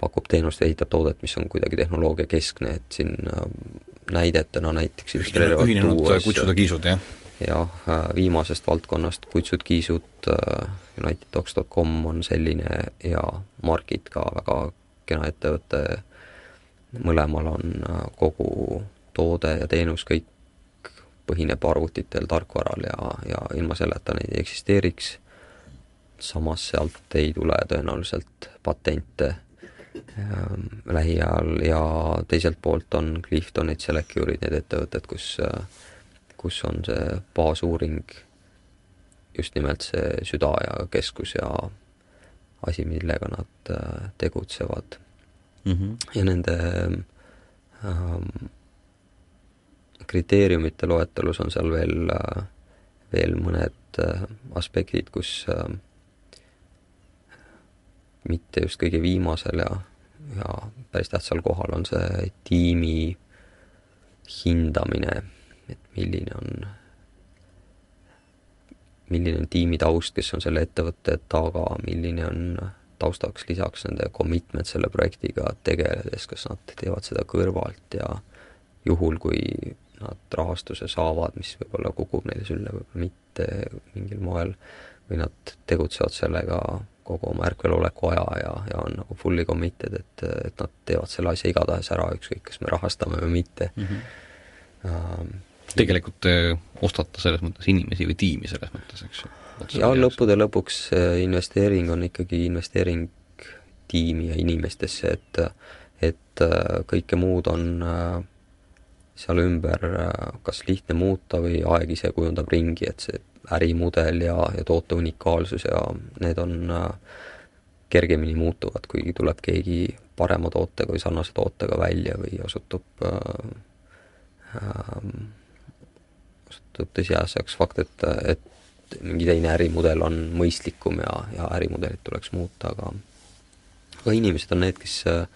pakub teenust ja ehitab toodet, mis on kuidagi tehnoloogiakeskne, et siin äh, näidetena näiteks ühinenud kutsuda-kiisud, jah? Jah, viimasest valdkonnast kutsud-kiisud, uniteddocs.com on selline ja Markit ka väga kena ettevõte, mõlemal on kogu toode ja teenus kõik põhineb arvutitel, tarkvaral ja, ja ilma selleta neid ei eksisteeriks. samas sealt ei tule tõenäoliselt patente ähm, lähiajal ja teiselt poolt on Cliftonid, Selecure'id, need ettevõtted, kus, kus on see baasuuring just nimelt see süda ja keskus ja asi, millega nad äh, tegutsevad mm. -hmm. ja nende ähm, kriteeriumite loetelus on seal veel, veel mõned äh, aspektid, kus äh, mitte just kõige viimasel ja, ja päris tähtsal kohal on see tiimi hindamine, et milline on, milline on tiimi taust, kes on selle ettevõtte taga, milline on taustaks lisaks nende commitment selle projektiga tegeledes, kas nad teevad seda kõrvalt ja juhul, kui nad rahastuse saavad, mis võib-olla kukub neile sülle, võib-olla mitte mingil moel, või nad tegutsevad sellega kogu oma ärkveloleku aja ja, ja on nagu fully committed, et, et nad teevad selle asja igatahes ära, ükskõik, kas me rahastame või mitte mm. -hmm. Tegelikult te ostate selles mõttes inimesi või tiimi selles mõttes, eks ju? ja lõppude lõpuks investeering on ikkagi investeering tiimi ja inimestesse, et et äh, kõike muud on äh, seal ümber äh, kas lihtne muuta või aeg ise kujundab ringi, et see ärimudel ja, ja toote unikaalsus ja need on äh, kergemini muutuvad, kui tuleb keegi parema tootega või sarnase tootega välja või osutub äh, äh, osutub tõsiasjaks fakt, et, et mingi teine ärimudel on mõistlikum ja, ja ärimudelit tuleks muuta, aga aga inimesed on need, kes äh,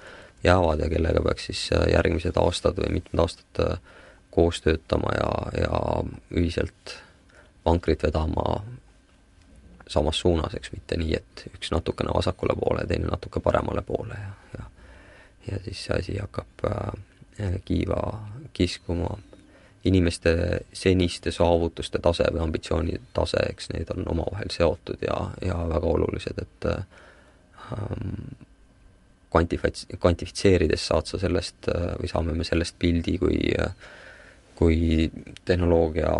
jäävad ja kellega peaks siis äh, järgmised aastad või mitmed aastad äh, koos töötama ja, ja ühiselt vankrit vedama samas suunas, eks mitte nii, et üks natukene vasakule poole, teine natuke paremale poole ja, ja ja siis see asi hakkab äh, kiiva kiskuma. Inimeste seniste saavutuste tase või ambitsioonide tase, eks need on omavahel seotud ja, ja väga olulised, et ähm, kvantifats-, kvantifitseerides saad sa sellest või saame me sellest pildi, kui kui tehnoloogia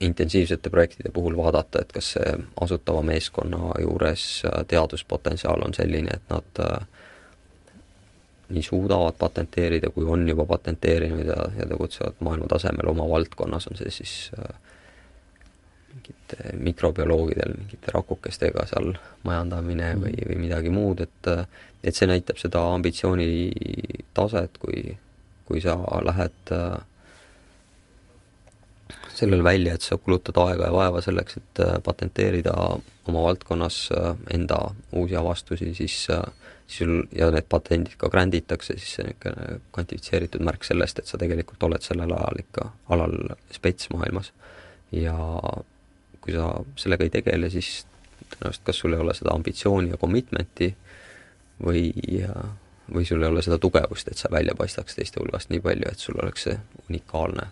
intensiivsete projektide puhul vaadata, et kas see asutava meeskonna juures teaduspotentsiaal on selline, et nad nii suudavad patenteerida, kui on juba patenteerinud ja, ja tegutsevad maailma tasemel oma valdkonnas, on see siis äh, mingite mikrobioloogidel mingite rakukestega seal majandamine mm. või, või midagi muud, et et see näitab seda ambitsiooni taset, kui, kui sa lähed äh, sellele välja, et sa kulutad aega ja vaeva selleks, et äh, patenteerida oma valdkonnas äh, enda uusi avastusi, siis siis sul, ja need patendid ka granditakse, siis see niisugune kvantifitseeritud märk sellest, et sa tegelikult oled sellel ajal ikka alal spets maailmas. ja kui sa sellega ei tegele, siis tõenäoliselt kas sul ei ole seda ambitsiooni ja commitment'i või, või sul ei ole seda tugevust, et sa välja paistaks teiste hulgast nii palju, et sul oleks see unikaalne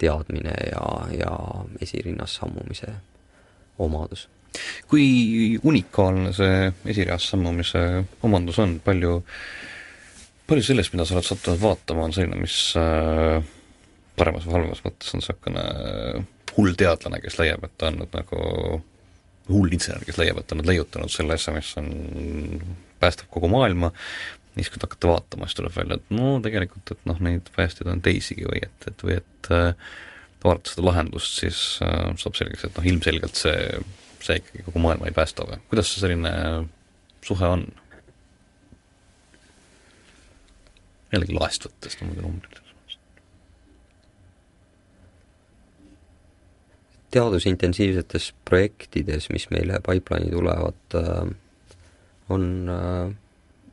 teadmine ja, ja esirinnas sammumise omadus. Kui unikaalne see esirinnas sammumise omandus on, palju, palju sellest, mida sa oled sattunud vaatama, on selline, mis äh, paremas või halvemas mõttes on niisugune hull teadlane, kes leiab, et ta on nüüd nagu hull insener, kes leiab, et ta on nüüd leiutanud selle asja, mis on, päästab kogu maailma, siis kui te hakkate vaatama, siis tuleb välja, et no tegelikult, et noh, neid päästjaid on teisigi või et, et või et äh, vaadates seda lahendust, siis äh, saab selgeks, et noh, ilmselgelt see, see ikkagi kogu maailma ei päästa või kuidas see selline suhe on? jällegi laest võttes, no muidu numbrid teadusintensiivsetes projektides, mis meile pipeline'i tulevad, äh, on äh,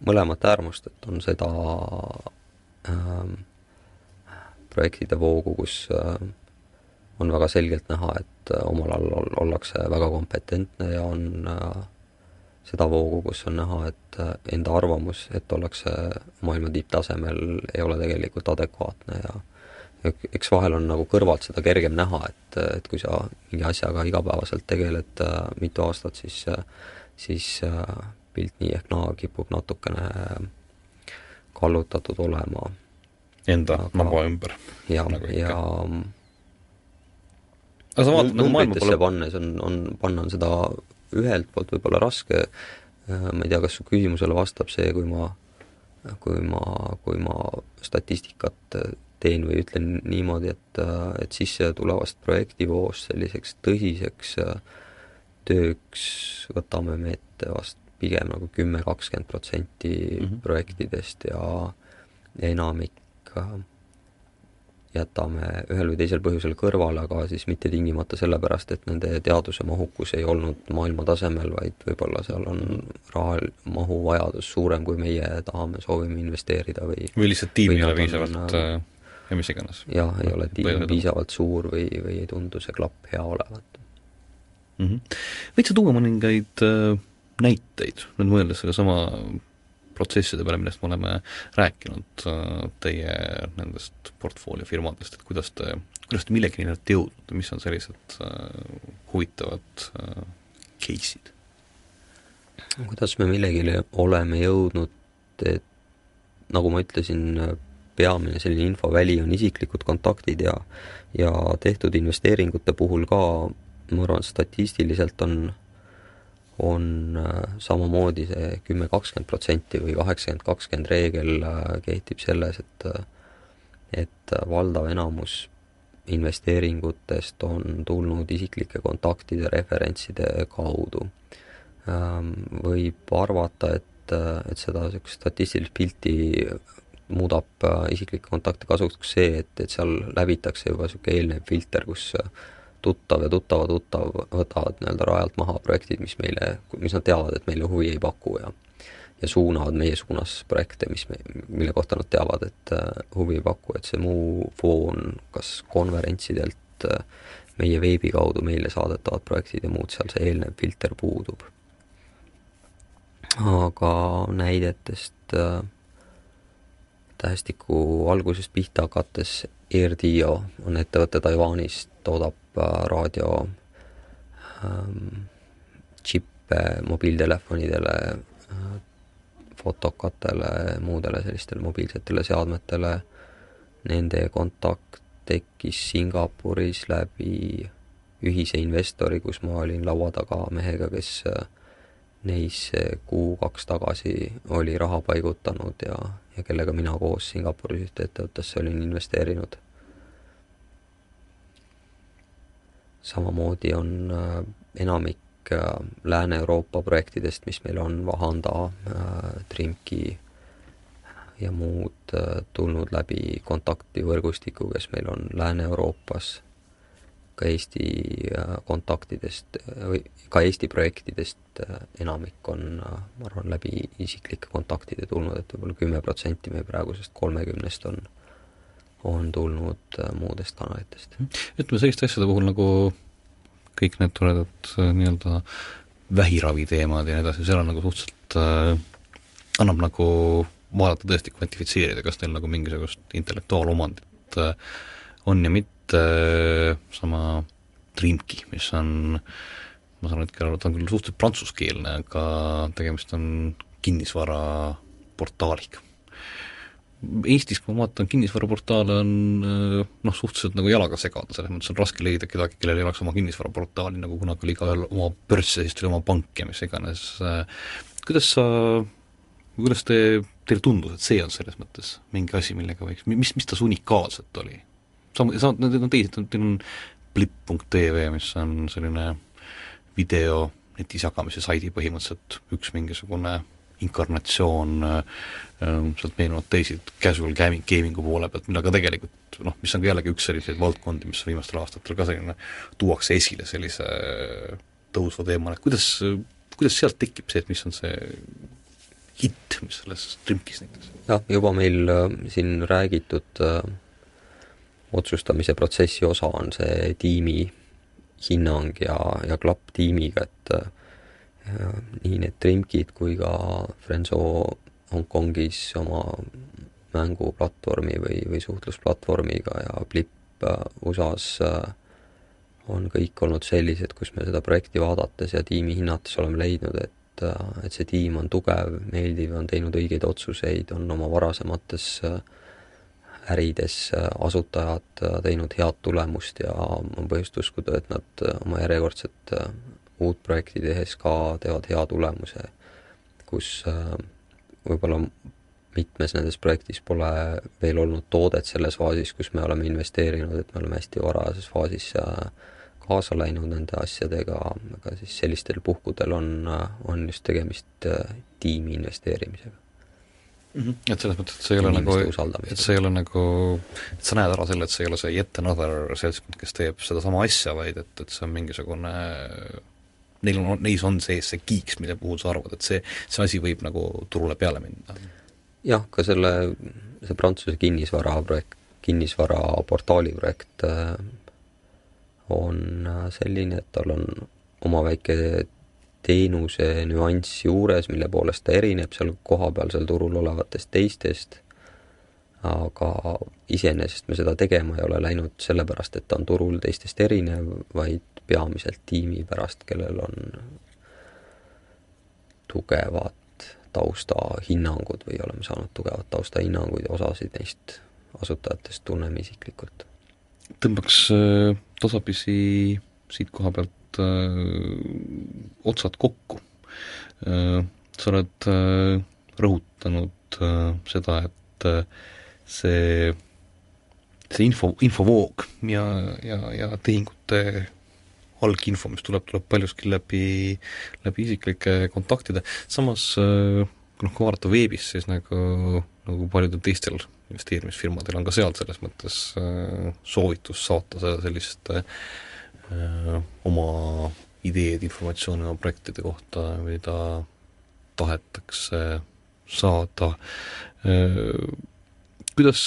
mõlemat äärmust, et on seda projektide voogu, kus äh, on väga selgelt näha, et omal ajal ollakse väga kompetentne ja on seda voogu, kus on näha, et enda arvamus, et ollakse maailma tipptasemel, ei ole tegelikult adekvaatne ja eks vahel on nagu kõrvalt seda kergem näha, et, et kui sa mingi asjaga igapäevaselt tegeled äh, mitu aastat, siis, siis äh, pilt nii ehk naa kipub natukene kallutatud olema. Enda naba ümber. nagu, ja, ja aga sa vaatad nagu maailma poole pannes on, on, panna on seda ühelt poolt võib-olla raske, äh, ma ei tea, kas su küsimusele vastab see, kui ma, kui ma, kui ma statistikat teen või ütlen niimoodi, et, et sisse tulevast projektivoost selliseks tõsiseks äh, tööks võtame me ette vast pigem nagu kümme, kakskümmend protsenti mhm. projektidest ja enamik äh, jätame ühel või teisel põhjusel kõrvale, aga siis mitte tingimata sellepärast, et nende teaduse mahukus ei olnud maailma tasemel, vaid võib-olla seal on raha mahu vajadus suurem, kui meie tahame, soovime investeerida või või lihtsalt tiim ei ole piisavalt äh, ja mis iganes. jah, ei ole tiim piisavalt suur või, või ei tundu see klapp hea olevat mm. -hmm. võid sa tuua mõningaid äh, näiteid, nüüd mõeldes sellesama protsesside peale, millest me oleme rääkinud äh,, teie nendest portfooliofirmadest, et kuidas te, kuidas te millegini olete jõudnud, mis on sellised äh, huvitavad äh, case'id? kuidas me millegile oleme jõudnud, et nagu ma ütlesin, peamine selline infoväli on isiklikud kontaktid ja ja tehtud investeeringute puhul ka ma arvan, statistiliselt on, on äh, samamoodi see kümme, kakskümmend protsenti või kaheksakümmend, kakskümmend reegel äh, kehtib selles, et et valdav enamus investeeringutest on tulnud isiklike kontaktide, referentside kaudu. Ähm, võib arvata, et, et seda niisugust statistilist pilti muudab äh, isiklikke kontakte kasuks see, et, et seal läbitakse juba niisugune eelnev filter, kus äh, tuttav ja tuttava tuttav võtavad nii-öelda rajalt maha projektid, mis meile, mis nad teavad, et meile huvi ei paku ja ja suunavad meie suunas projekte, mis me, mille kohta nad teavad, et äh, huvi ei paku, et see muu foon kas konverentsidelt, meie veebi kaudu meile saadetavad projektid ja muud seal, see eelnev filter puudub. aga näidetest äh, tähestiku algusest pihta hakates AirDio on ettevõte Taiwanist, toodab äh, raadio ähm, džippe mobiiltelefonidele, fotokatele, muudele sellistele mobiilsetele seadmetele, nende kontakt tekkis Singapuris läbi ühise investori, kus ma olin laua taga mehega, kes neis kuu-kaks tagasi oli raha paigutanud ja, ja kellega mina koos Singapuris ühte ettevõttesse olin investeerinud. Samamoodi on äh, enamik äh, Lääne-Euroopa projektidest, mis meil on, Vahanda, äh, Trimki ja muud, tulnud läbi kontaktivõrgustiku, kes meil on Lääne-Euroopas ka Eesti äh, kontaktidest või ka Eesti projektidest äh, enamik on, äh, ma arvan, läbi isiklike kontaktide tulnud, et võib-olla kümme protsenti meie praegusest kolmekümnest on, on tulnud muudest kanalitest. ütleme selliste asjade puhul nagu kõik need toredad nii-öelda vähiravi teemad ja nii edasi, seal on nagu suhteliselt äh,, annab nagu vaadata tõesti, kvantifitseerida, kas teil nagu mingisugust intellektuaalomandit äh, on ja mitte, sama Dreamkey, mis on ma saan hetkel aru, ta on küll suhteliselt prantsuskeelne, aga tegemist on kinnisvaraportaaliga. Eestis, kui ma vaatan, kinnisvaraportaale on noh, suhteliselt nagu jalaga segada, selles mõttes on raske leida kedagi, kellel ei oleks oma kinnisvaraportaali, nagu kunagi oli igaühel oma börs ja siis tuli oma pank ja mis iganes. kuidas sa, kuidas te, teile tundus, et see on selles mõttes mingi asi, millega võiks, mis, mis tas unikaalset oli? samuti, samuti need on teised, teil on blipp.tv, mis on selline video netis jagamise saidi põhimõtteliselt üks mingisugune inkarnatsioon äh, sealt meenuvad teised casual gaming, gaming'u poole pealt, millega tegelikult noh, mis on ka jällegi üks selliseid valdkondi, mis viimastel aastatel ka selline, tuuakse esile sellise tõusva teemana, et kuidas, kuidas sealt tekib see, et mis on see hitt, mis selles Trimkis näiteks? jah, juba meil äh, siin räägitud äh, otsustamise protsessi osa on see tiimi hinnang ja, ja klapp tiimiga, et ja, nii need Trimkid kui ka Frenzo Hongkongis oma mänguplatvormi või, või suhtlusplatvormiga ja Blip äh, USA-s äh, on kõik olnud sellised, kus me seda projekti vaadates ja tiimi hinnates oleme leidnud, et äh, et see tiim on tugev, meeldiv, on teinud õigeid otsuseid, on oma varasemates ärides asutajad teinud head tulemust ja on põhjust uskuda, et nad oma järjekordset uut projekti tehes ka teevad hea tulemuse, kus võib-olla mitmes nendes projektis pole veel olnud toodet selles faasis, kus me oleme investeerinud, et me oleme hästi varajases faasis kaasa läinud nende asjadega, aga siis sellistel puhkudel on, on just tegemist tiimi investeerimisega mm. -hmm. et selles mõttes, et see ei ole nagu, et see ei ole nagu, et sa näed ära selle, et see ei ole see yet another seltskond, kes teeb sedasama asja, vaid et, et see on mingisugune neil on, neis on sees see kiiks, mille puhul sa arvad, et see, see asi võib nagu turule peale minna? jah, ka selle, see Prantsuse kinnisvara projekt, kinnisvaraportaali projekt äh, on äh, selline, et tal on oma väike teenuse nüanss juures, mille poolest ta erineb seal kohapealsel turul olevatest teistest, aga iseenesest me seda tegema ei ole läinud sellepärast, et ta on turul teistest erinev, vaid peamiselt tiimi pärast, kellel on tugevad taustahinnangud või oleme saanud tugevad taustahinnanguid osasid neist asutajatest tunneme isiklikult. tõmbaks äh, tasapisi siit koha pealt äh, otsad kokku äh,. sa oled äh, rõhutanud äh, seda, et äh, see, see info, infovoog ja, ja, ja tehingute alginfo, mis tuleb, tuleb paljuski läbi, läbi isiklike kontaktide, samas äh, noh, kui vaadata veebis, siis nagu, nagu paljudel teistel investeerimisfirmadel on ka seal selles mõttes äh, soovitus saata seda sellist äh, Äh, oma ideed, informatsiooni oma projektide kohta, mida tahetakse saada. Kuidas,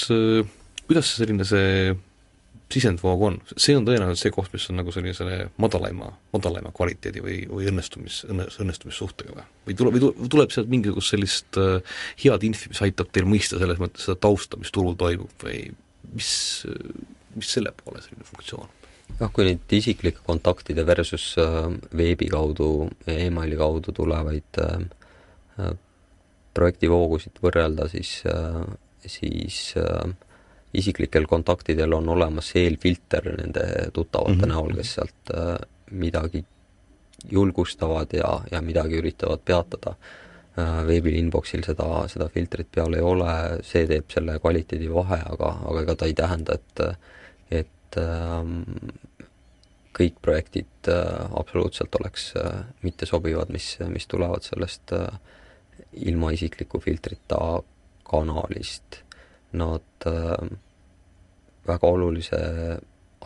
kuidas selline see sisendvoog on, see on tõenäoliselt see koht, mis on nagu sellisele madalaima, madalaima kvaliteedi või, või õnnestumis, õnne, õnnestumissuhtega või? või tuleb, või tuleb sealt mingisugust sellist äh, head infi, mis aitab teil mõista selles mõttes seda tausta, mis turul toimub või mis, mis selle poole selline funktsioon? noh, kui nüüd isiklike kontaktide versus veebi kaudu, emaili kaudu tulevaid projektivoogusid võrrelda, siis, siis isiklikel kontaktidel on olemas eelfilter nende tuttavate mm -hmm. näol, kes sealt midagi julgustavad ja, ja midagi üritavad peatada. veebil inboxil seda, seda filtrit peal ei ole, see teeb selle kvaliteedi vahe, aga, aga ega ta ei tähenda, et et ähm, kõik projektid äh, absoluutselt oleks äh, mittesobivad, mis, mis tulevad sellest äh, ilma isikliku filtrita kanalist. Nad väga olulise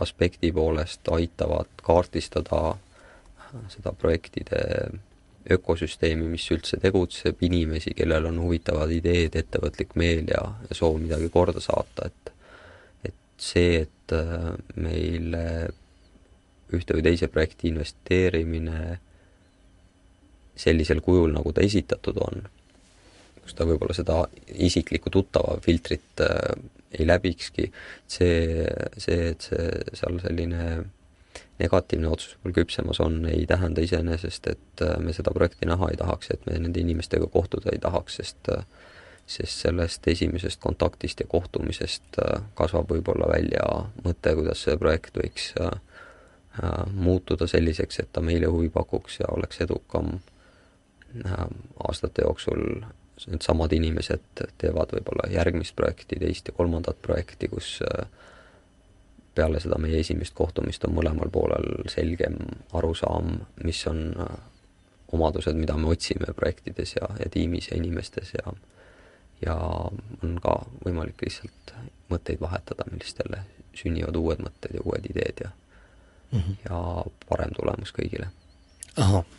aspekti poolest aitavad kaardistada seda projektide ökosüsteemi, mis üldse tegutseb, inimesi, kellel on huvitavad ideed, ettevõtlik meel ja, ja soov midagi korda saata, et et see, et meile ühte või teise projekti investeerimine sellisel kujul, nagu ta esitatud on, kus ta võib-olla seda isiklikku tuttava filtrit äh, ei läbikski, see, see, et see seal selline negatiivne otsus mul küpsemas on, ei tähenda iseenesest, et äh, me seda projekti näha ei tahaks, et me nende inimestega kohtuda ei tahaks, sest äh, sest sellest esimesest kontaktist ja kohtumisest äh, kasvab võib-olla välja mõte, kuidas see projekt võiks muutuda selliseks, et ta meile huvi pakuks ja oleks edukam aastate jooksul needsamad inimesed teevad võib-olla järgmist projekti, teist ja kolmandat projekti, kus äh, peale seda meie esimest kohtumist on mõlemal poolel selgem arusaam, mis on omadused, mida me otsime projektides ja, ja tiimis ja inimestes ja ja on ka võimalik lihtsalt mõtteid vahetada, millistele sünnivad uued mõtted ja uued ideed ja mm -hmm. ja parem tulemus kõigile.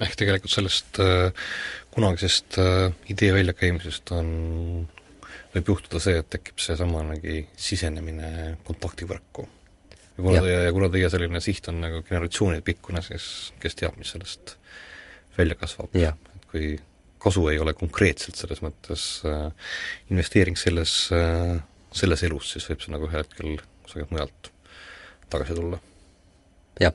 Ehk tegelikult sellest äh, kunagisest äh, idee väljakäimisest on, võib juhtuda see, et tekib seesamanegi sisenemine kontaktivõrku. ja kuna teie, ja kuna teie selline siht on nagu generatsioonide pikkune, siis kes teab, mis sellest välja kasvab. et kui kasu ei ole konkreetselt selles mõttes äh, investeering selles äh,, selles elus, siis võib see nagu ühel hetkel kusagilt mujalt tagasi tulla jah.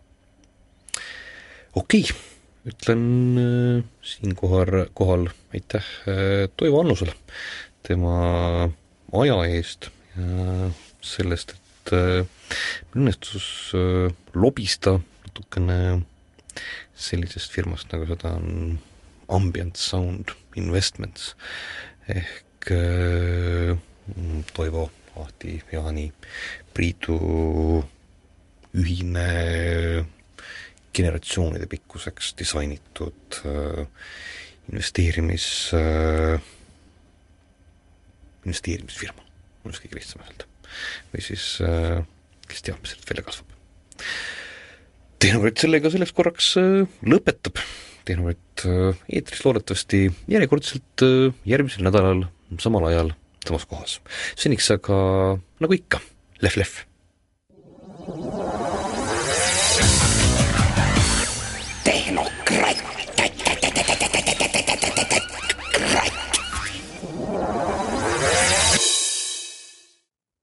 okei okay., ütlen äh, siinkohal, kohal aitäh äh, Toivo Annusele tema aja eest ja sellest, et äh, meil õnnestus lobista natukene sellisest firmast, nagu seda on Ambient Sound Investments. Ehk Toivo, Ahti, Jaani, Priidu ühine generatsioonide pikkuseks disainitud äh, investeerimis äh,, investeerimisfirma, oleks kõige lihtsam öelda. või siis äh, kes teab, mis sealt välja kasvab. Tehnorit sellega selleks korraks lõpetab. Tehnorit äh, eetris loodetavasti järjekordselt järgmisel nädalal samal ajal samas kohas. seniks aga nagu ikka, lehv-lehv